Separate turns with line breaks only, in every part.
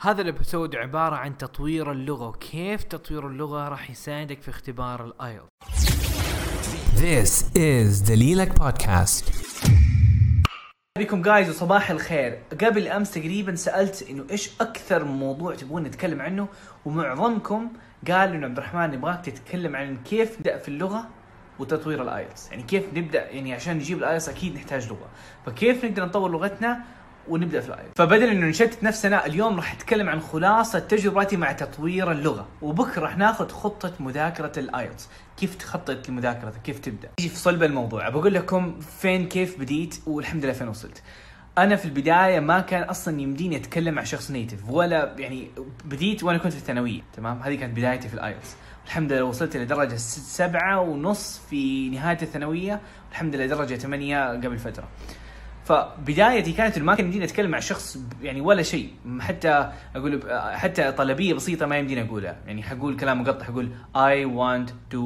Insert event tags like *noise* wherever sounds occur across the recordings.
هذا ال episode عبارة عن تطوير اللغة وكيف تطوير اللغة راح يساعدك في اختبار ال IELTS
This is دليلك podcast
welcome guys وصباح الخير. قبل أمس تقريبا سألت إنه إيش أكثر موضوع تبغون نتكلم عنه؟ ومعظمكم قال إنه عبد الرحمن نبغاك تتكلم عن كيف نبدأ في اللغة وتطوير ال IELTS يعني كيف نبدأ؟ يعني عشان نجيب ال IELTS أكيد نحتاج لغة. فكيف نقدر نطور لغتنا؟ ونبدأ في ال IELTS فبدل انه نشتت نفسنا اليوم راح اتكلم عن خلاصة تجربتي مع تطوير اللغة. وبكرة راح ناخذ خطة مذاكرة ال IELTS. كيف تخطط لمذاكرتك كيف تبدأ؟ نجي في صلب الموضوع. بقول لكم فين كيف بديت والحمد لله فين وصلت. أنا في البداية ما كان أصلا يمديني أتكلم مع شخص native ولا يعني بديت وأنا كنت في الثانوية. تمام؟ هذه كانت بدايتي في ال IELTS. الحمد لله وصلت لدرجة ست- سبعة ونص في نهاية الثانوية. الحمد لله درجة ثمانية قبل فترة فبدايتي كانت كان يمديني أتكلم مع شخص يعني ولا شيء. حتى أقول حتى طلبية بسيطة ما يمديني أقولها. يعني حقول كلام مقطع حقول I want to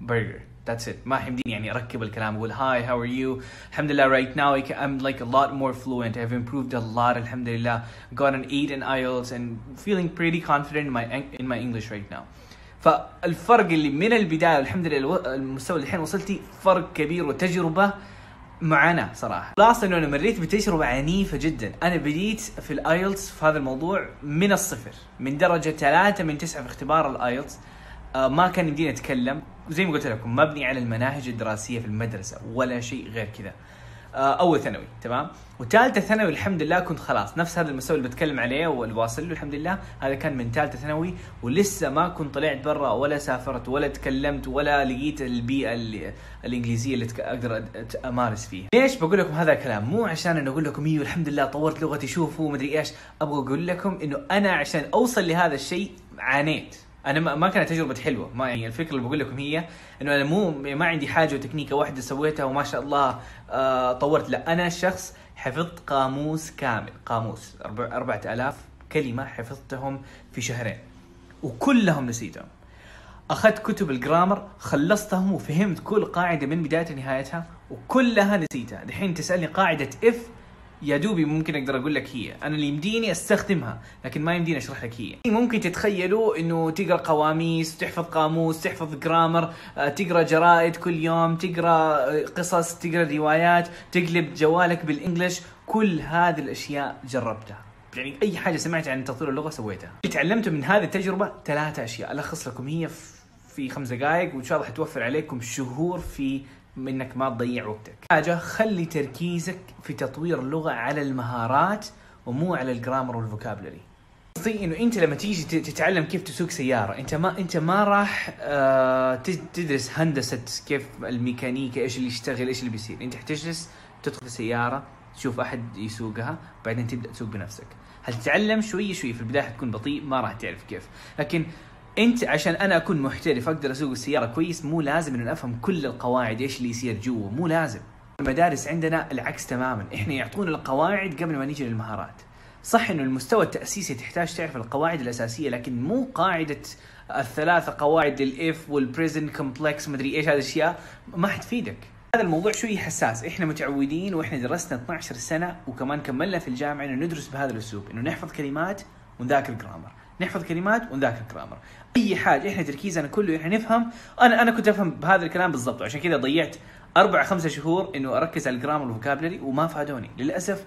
burger. That's it. ما حيمديني يعني أركب الكلام أقول hi how are you? الحمد لله right now I'm like a lot more fluent. I've improved a lot الحمد لله. Got an 8 in IELTS and feeling pretty confident in my in my English right now. فالفرق اللي من البداية الحمد لله المستوى اللي الحين وصلتي فرق كبير وتجربة معاناة صراحة. خلاص انه أنا مريت بتجربة عنيفة جدا. أنا بديت في ال IELTS في هذا الموضوع من الصفر من درجة ثلاثة من تسعة في اختبار ال IELTS آه ما كان يمديني أتكلم. زي ما قلت لكم مبني على المناهج الدراسية في المدرسة ولا شيء غير كذا. أول ثانوي تمام؟ وثالثة ثانوي الحمد لله كنت خلاص نفس هذا المستوى اللي بتكلم عليه والواصل له الحمد لله هذا كان من ثالثة ثانوي ولسه ما كنت طلعت برا ولا سافرت ولا تكلمت ولا لقيت البيئة اللي الإنجليزية اللي أقدر أمارس فيها. ليش بقول لكم هذا الكلام؟ مو عشان أنا أقول لكم إيوه الحمد لله طورت لغتي شوفوا مدري إيش أبغى أقول لكم إنه أنا عشان أوصل لهذا الشيء عانيت. أنا ما كانت تجربة حلوة. ما يعني الفكرة اللي بقول لكم هي إنه أنا مو ما عندي حاجة وتكنيكة واحدة سويتها وما شاء الله آه طورت. لا أنا شخص حفظت قاموس كامل. قاموس. أربع- أربعة آلاف كلمة حفظتهم في شهرين وكلهم نسيتهم. أخذت كتب الجرامر خلصتهم وفهمت كل قاعدة من بدايتها لنهايتها وكلها نسيتها. دحين تسألني قاعدة إف يا دوبي ممكن أقدر أقول لك هي. أنا اللي يمديني أستخدمها لكن ما يمديني أشرح لك هي. ممكن تتخيلوا إنه تقرأ قواميس تحفظ قاموس تحفظ جرامر آه، تقرأ جرائد كل يوم تقرأ آه، قصص تقرأ روايات تقلب جوالك بالإنجلش. كل هذه الأشياء جربتها. يعني أي حاجة سمعت عن تطوير اللغة سويتها. اللي تعلمته من هذه التجربة ثلاثة أشياء. ألخص لكم هي في خمس دقائق وإن شاء الله حتوفر عليكم شهور في انك ما تضيع وقتك. حاجة خلي تركيزك في تطوير اللغة على المهارات ومو على الجرامر والفوكابلري قصدي إنه أنت لما تيجي تتعلم كيف تسوق سيارة أنت ما أنت ما راح آه تدرس هندسة كيف الميكانيكا إيش اللي يشتغل إيش اللي بيصير. أنت حتجلس تدخل السياره تشوف أحد يسوقها بعدين تبدأ تسوق بنفسك. هتتعلم شوي شوي. في البداية حتكون بطيء ما راح تعرف كيف. لكن انت عشان أنا اكون محترف أقدر اسوق السيارة كويس مو لازم انه افهم كل القواعد إيش اللي يصير جوا مو لازم. المدارس عندنا العكس تماما. *laughs* إحنا يعطونا القواعد قبل ما نيجي للمهارات. صح انه المستوى التأسيسي تحتاج تعرف القواعد الأساسية لكن مو قاعدة الثلاثة قواعد لل if وال present complex مدري إيش هذه الأشياء. ما حتفيدك هذا الموضوع شوي حساس. إحنا متعودين وإحنا درسنا 12 سنة وكمان كملنا في الجامعة إنه ندرس بهذا الأسلوب إنه نحفظ كلمات ونذاكر grammar نحفظ كلمات ونذاكر grammar أي حاجة إحنا تركيزنا كله إحنا نفهم. أنا أنا كنت أفهم بهذا الكلام بالضبط وعشان كذا ضيعت أربع خمسة شهور إنه أركز على ال grammar وال vocabulary وما فادوني. للأسف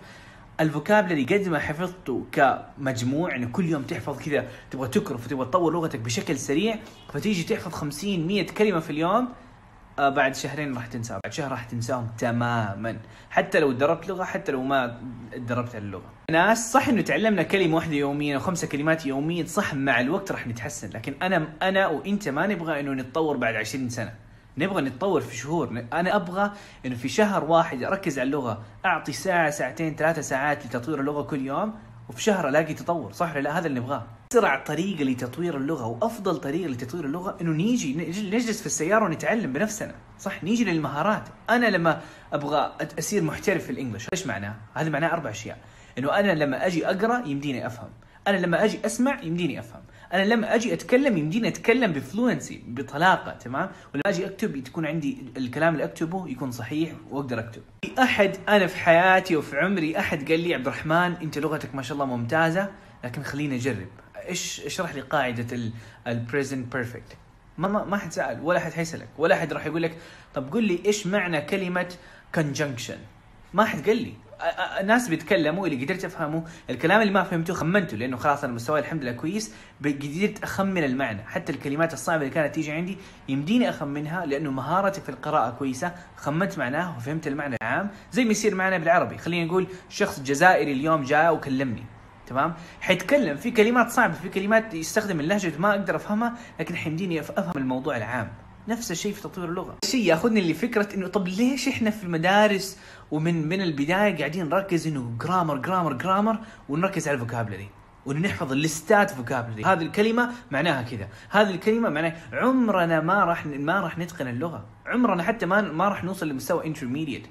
ال vocabulary قد ما حفظته كمجموع إنه كل يوم تحفظ كذا تبغى تكرف وتبغى تطور لغتك بشكل سريع فتيجي تحفظ 50 100 كلمة في اليوم بعد شهرين راح تنساهم بعد شهر راح تنساهم تماما. حتى لو دربت لغة حتى لو ما دربت اللغة. ناس صح إنه تعلمنا كلمة واحدة يوميا أو خمسة كلمات يوميا صح مع الوقت راح نتحسن. لكن أنا أنا وإنت ما نبغى إنه نتطور بعد 20 سنة. نبغى نتطور في شهور. أنا أبغى إنه في شهر واحد أركز على اللغة. أعطي ساعة ساعتين ثلاثة ساعات لتطوير اللغة كل يوم. وفي شهر الاقي تطور. صح ولا لا؟ هذا اللي نبغاه. أسرع طريقة لتطوير اللغة وافضل طريقة لتطوير اللغة إنه نيجي نجلس في السيارة ونتعلم بنفسنا. صح؟ نيجي للمهارات. أنا لما أبغى اصير محترف في الإنجليش إيش معناه؟ هذا معناه أربع أشياء. إنه أنا لما أجي أقرأ يمديني أفهم. أنا لما أجي أسمع يمديني أفهم. أنا لما أجي أتكلم يمديني أتكلم بفلوينسي بطلاقة تمام؟ ولما أجي أكتب تكون عندي الكلام اللي أكتبه يكون صحيح وأقدر أكتب. في أحد أنا في حياتي وفي عمري أحد قال لي عبد الرحمن أنت لغتك ما شاء الله ممتازة لكن خلينا نجرب إيش اشرح لي قاعدة ال present perfect ما ما ما حد سأل ولا حد حيسألك ولا حد راح يقول لك طب قل لي إيش معنى كلمة conjunction ما حد قال لي. الناس بيتكلموا اللي قدرت افهمه الكلام اللي ما فهمته خمنته لأنه خلاص أنا مستواي الحمد لله كويس قدرت أخمن المعنى. حتى الكلمات الصعبة اللي كانت تيجي عندي يمديني أخمنها لأنه مهارتي في القراءة كويسة خمنت معناه وفهمت المعنى العام. زي ما يصير معنا بالعربي خلينا نقول شخص جزائري اليوم جاء وكلمني تمام؟ حيتكلم في كلمات صعبة في كلمات يستخدم اللهجة ما أقدر أفهمها لكن حيمديني أفهم الموضوع العام. نفس الشيء في تطوير اللغة. شيء ياخذني لفكرة إنه طب ليش إحنا في المدارس ومن من البداية قاعدين نركز إنه grammar grammar grammar ونركز على ال vocabulary ونحفظ الليستات vocabulary هذه الكلمة معناها كذا. هذه الكلمة معناها عمرنا ما راح ما راح نتقن اللغة. عمرنا حتى ما ما راح نوصل لمستوى intermediate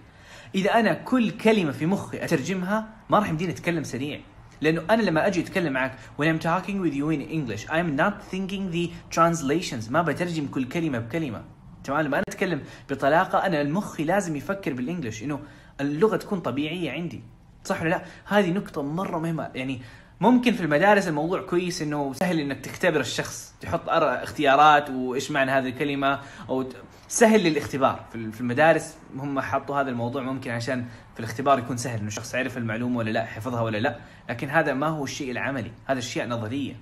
إذا أنا كل كلمة في مخي أترجمها ما راح يمديني أتكلم سريع. لأنه أنا لما أجي أتكلم معك when I'm talking with you in English I'm not thinking the translations. ما بترجم كل كلمة بكلمة. تمام؟ لما أنا أتكلم بطلاقة أنا المخي لازم يفكر بالإنجلش. إنه اللغة تكون طبيعية عندي. صح ولا لا؟ هذه نقطة مرة مهمة. يعني ممكن في المدارس الموضوع كويس إنه سهل إنك تختبر الشخص. تحط اختيارات وإيش معنى هذه الكلمة أو سهل للاختبار. في المدارس هم حطوا هذا الموضوع ممكن عشان في الاختبار يكون سهل إنه الشخص يعرف المعلومة ولا لا حفظها ولا لا. لكن هذا ما هو الشيء العملي. هذا أشياء نظرية.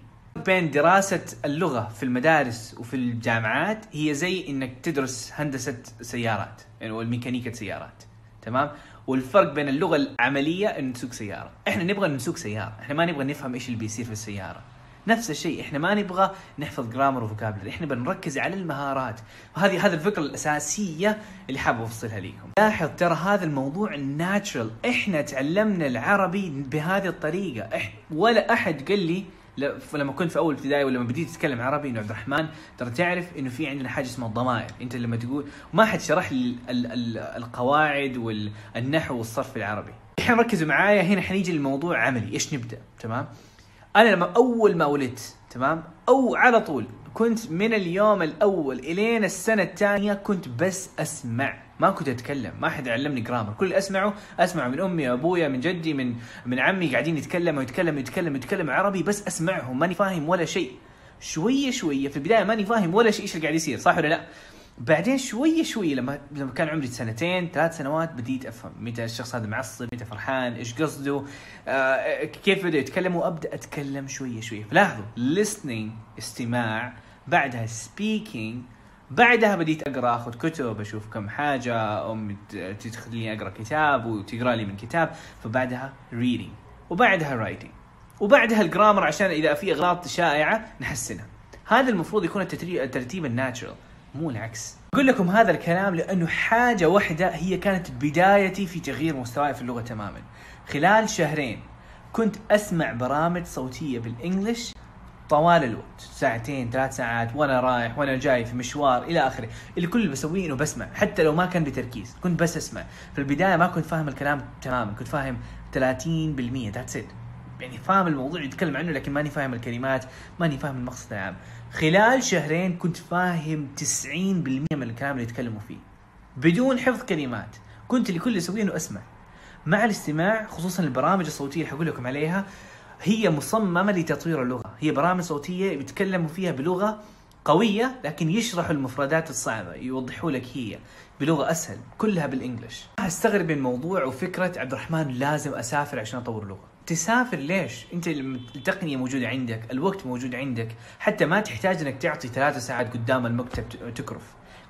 بين دراسة اللغة في المدارس وفي الجامعات هي زي إنك تدرس هندسة سيارات يعني والميكانيكا سيارات. تمام؟ والفرق بين اللغة العملية إنه تسوق سيارة. إحنا نبغى نسوق سيارة. إحنا ما نبغى نفهم إيش اللي بيصير في السيارة. نفس الشيء إحنا ما نبغى نحفظ جرامر وفوكابلري إحنا بنركز على المهارات. وهذه هذه الفكرة الأساسية اللي حابب أوصلها لكم. لاحظ ترى هذا الموضوع ناتشرال إحنا تعلمنا العربي بهذه الطريقة. إح ولا أحد قال لي لما كنت في أول ابتدائي ولما بديت أتكلم عربي إنه عبد الرحمن ترى تعرف إنه في عندنا حاجة اسمها الضمائر. أنت لما تقول ما حد شرح لي ال- ال- القواعد والنحو والصرف العربي. الحين ركزوا معايا هنا حنيجي للموضوع عملي. إيش نبدأ؟ تمام؟ أنا لما أول ما ولدت تمام؟ أو على طول كنت من اليوم الأول إلين السنة الثانية كنت بس أسمع. ما كنت أتكلم ما حد علمني جرامر كل اللي أسمعه اسمع من أمي أبويا من جدي من من عمي قاعدين يتكلموا يتكلموا يتكلموا يتكلموا عربي بس أسمعهم ماني فاهم ولا شيء. شوية شوية في البداية ماني فاهم ولا شيء إيش اللي قاعد يصير صح ولا لا؟ بعدين شوية شوية لما لما كان عمري سنتين ثلاث سنوات بديت أفهم متى الشخص هذا معصب متى فرحان إيش قصده آه كيف بدا يتكلم وابدا أتكلم شوية شوية. فلاحظوا listening استماع بعدها speaking بعدها بديت أقرأ آخذ كتب أشوف كم حاجة امي ت- تخليني أقرأ كتاب وتقرأ لي من كتاب فبعدها reading وبعدها writing وبعدها الجرامر عشان إذا في أغلاط شائعة نحسنها. هذا المفروض يكون الترتيب الناتشرال مو العكس. أقول لكم هذا الكلام لأنه حاجة واحدة هي كانت بدايتي في تغيير مستواي في اللغة تماما. خلال شهرين كنت أسمع برامج صوتية بالانجلش طوال الوقت. ساعتين ثلاث ساعات وأنا رايح وأنا جاي في مشوار إلى آخره. اللي كل اللي بسويه انه بسمع حتى لو ما كان بتركيز كنت بس أسمع. في البداية ما كنت فاهم الكلام تماما. كنت فاهم 30% ذاتس ات يعني فاهم الموضوع يتكلم عنه لكن ماني فاهم الكلمات ماني فاهم المقصد العام. خلال شهرين كنت فاهم 90% من الكلام اللي يتكلموا فيه. بدون حفظ كلمات. كنت اللي اللي اسويه انه اسمع مع الاستماع خصوصا البرامج الصوتية اللي حقول لكم عليها هي مصممة لتطوير اللغة هي برامج صوتية بيتكلموا فيها بلغة قوية لكن يشرحوا المفردات الصعبة يوضحوا لك هي بلغة أسهل كلها بالإنجلش أستغرب من موضوع وفكرة عبد الرحمن لازم أسافر عشان أطور لغة تسافر ليش؟ أنت التقنية موجودة عندك، الوقت موجود عندك، حتى ما تحتاج إنك تعطي ثلاثة ساعات قدام المكتب تكرف.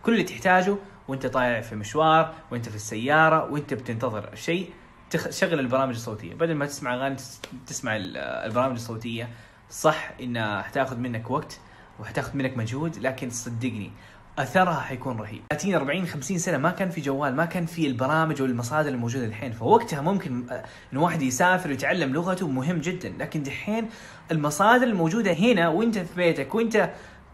كل اللي تحتاجه وأنت طالع في مشوار، وأنت في السيارة، وأنت بتنتظر شيء. شغل البرامج الصوتية، بدل ما تسمع أغاني تس- تسمع ال- البرامج الصوتية، صح إنها حتاخذ منك وقت وحتاخذ منك مجهود، لكن صدقني أثرها حيكون رهيب. 30 40 50 سنة ما كان في جوال ما كان في البرامج والمصادر الموجودة الحين. فوقتها ممكن آه، انه واحد يسافر ويتعلم لغته مهم جدا. لكن دحين المصادر الموجودة هنا وأنت في بيتك وأنت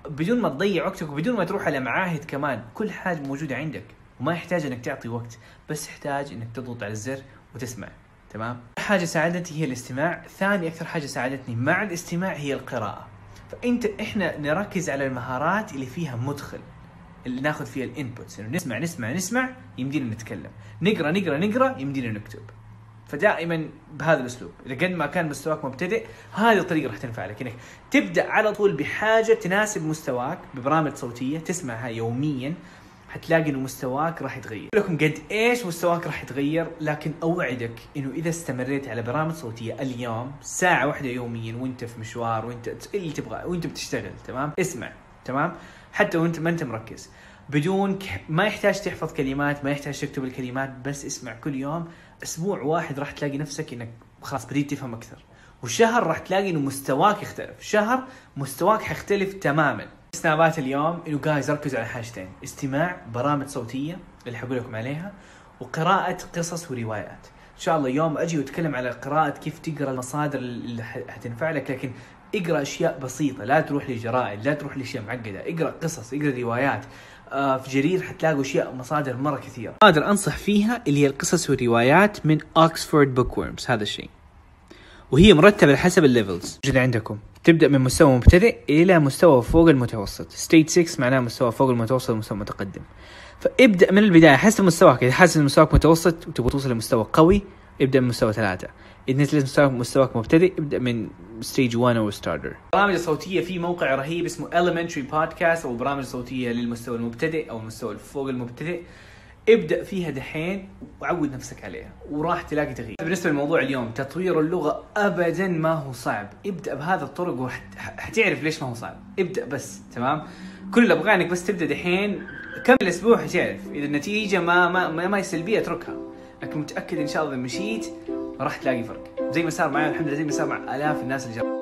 بدون ما تضيع وقتك وبدون ما تروح على معاهد كمان كل حاجة موجودة عندك. وما يحتاج إنك تعطي وقت بس يحتاج إنك تضغط على الزر وتسمع. تمام؟ حاجة ساعدتني هي الاستماع ثاني أكثر حاجة ساعدتني مع الاستماع هي القراءة. فانت إحنا نركز على المهارات اللي فيها مدخل اللي ناخذ فيها الإنبوتس. إنه نسمع نسمع نسمع يمدينا نتكلم. نقرأ نقرأ نقرأ يمدينا نكتب. فدائما بهذا الأسلوب. إذا قد ما كان مستواك مبتدئ هذه الطريقة راح تنفع لك. إنك تبدأ على طول بحاجة تناسب مستواك ببرامج صوتية تسمعها يوميا حتلاقي إنه مستواك راح يتغير. لكم قد إيش مستواك راح يتغير لكن أوعدك إنه إذا استمريت على برامج صوتية اليوم ساعة واحدة يوميا وإنت في مشوار وإنت اللي تبغاه وإنت بتشتغل تمام؟ اسمع تمام؟ حتى وإنت ما أنت مركز. بدون ك... ما يحتاج تحفظ كلمات ما يحتاج تكتب الكلمات بس اسمع كل يوم أسبوع واحد راح تلاقي نفسك إنك خلاص بديت تفهم أكثر. وشهر راح تلاقي إنه مستواك يختلف. شهر مستواك حيختلف تماما. سنابات اليوم انه جايز ركزوا على حاجتين استماع برامج صوتية اللي حقول لكم عليها وقراءة قصص وروايات. إن شاء الله يوم أجي وأتكلم على قراءة كيف تقرأ المصادر اللي حتنفع لك لكن اقرأ أشياء بسيطة لا تروح لجرائد لا تروح لأشياء معقدة. اقرأ قصص اقرأ روايات. آه في جرير حتلاقوا أشياء مصادر مرة كثيرة. مصادر أنصح فيها اللي هي القصص والروايات من Oxford Bookworms هذا الشيء. وهي مرتبة حسب ال levels. موجودة عندكم. تبدأ من مستوى مبتدئ إلى مستوى فوق المتوسط. stage 6 معناه مستوى فوق المتوسط ومستوى متقدم. فابدأ من البداية. حسب مستواك. إذا حاسس إن مستواك متوسط وتبغى توصل لمستوى قوي ابدأ من مستوى ثلاثة. إذا نزلت مستواك مستواك مبتدئ ابدأ من stage 1 أو starter برامج الصوتية في موقع رهيب اسمه Elementary Podcast أو برامج صوتية للمستوى المبتدئ أو المستوى فوق المبتدئ. ابدأ فيها دحين وعود نفسك عليها وراح تلاقي تغيير. بالنسبة لموضوع اليوم تطوير اللغة ابدا ما هو صعب. ابدأ بهذا الطرق وحتعرف ليش ما هو صعب. ابدأ بس تمام؟ كل اللي ابغاه انك بس تبدأ دحين كم أسبوع حتعرف. إذا النتيجة ما ما ما, ما هي سلبية اتركها. لكن متأكد إن شاء الله إذا مشيت راح تلاقي فرق. زي ما صار معي الحمد لله زي ما صار مع آلاف الناس اللي جربوا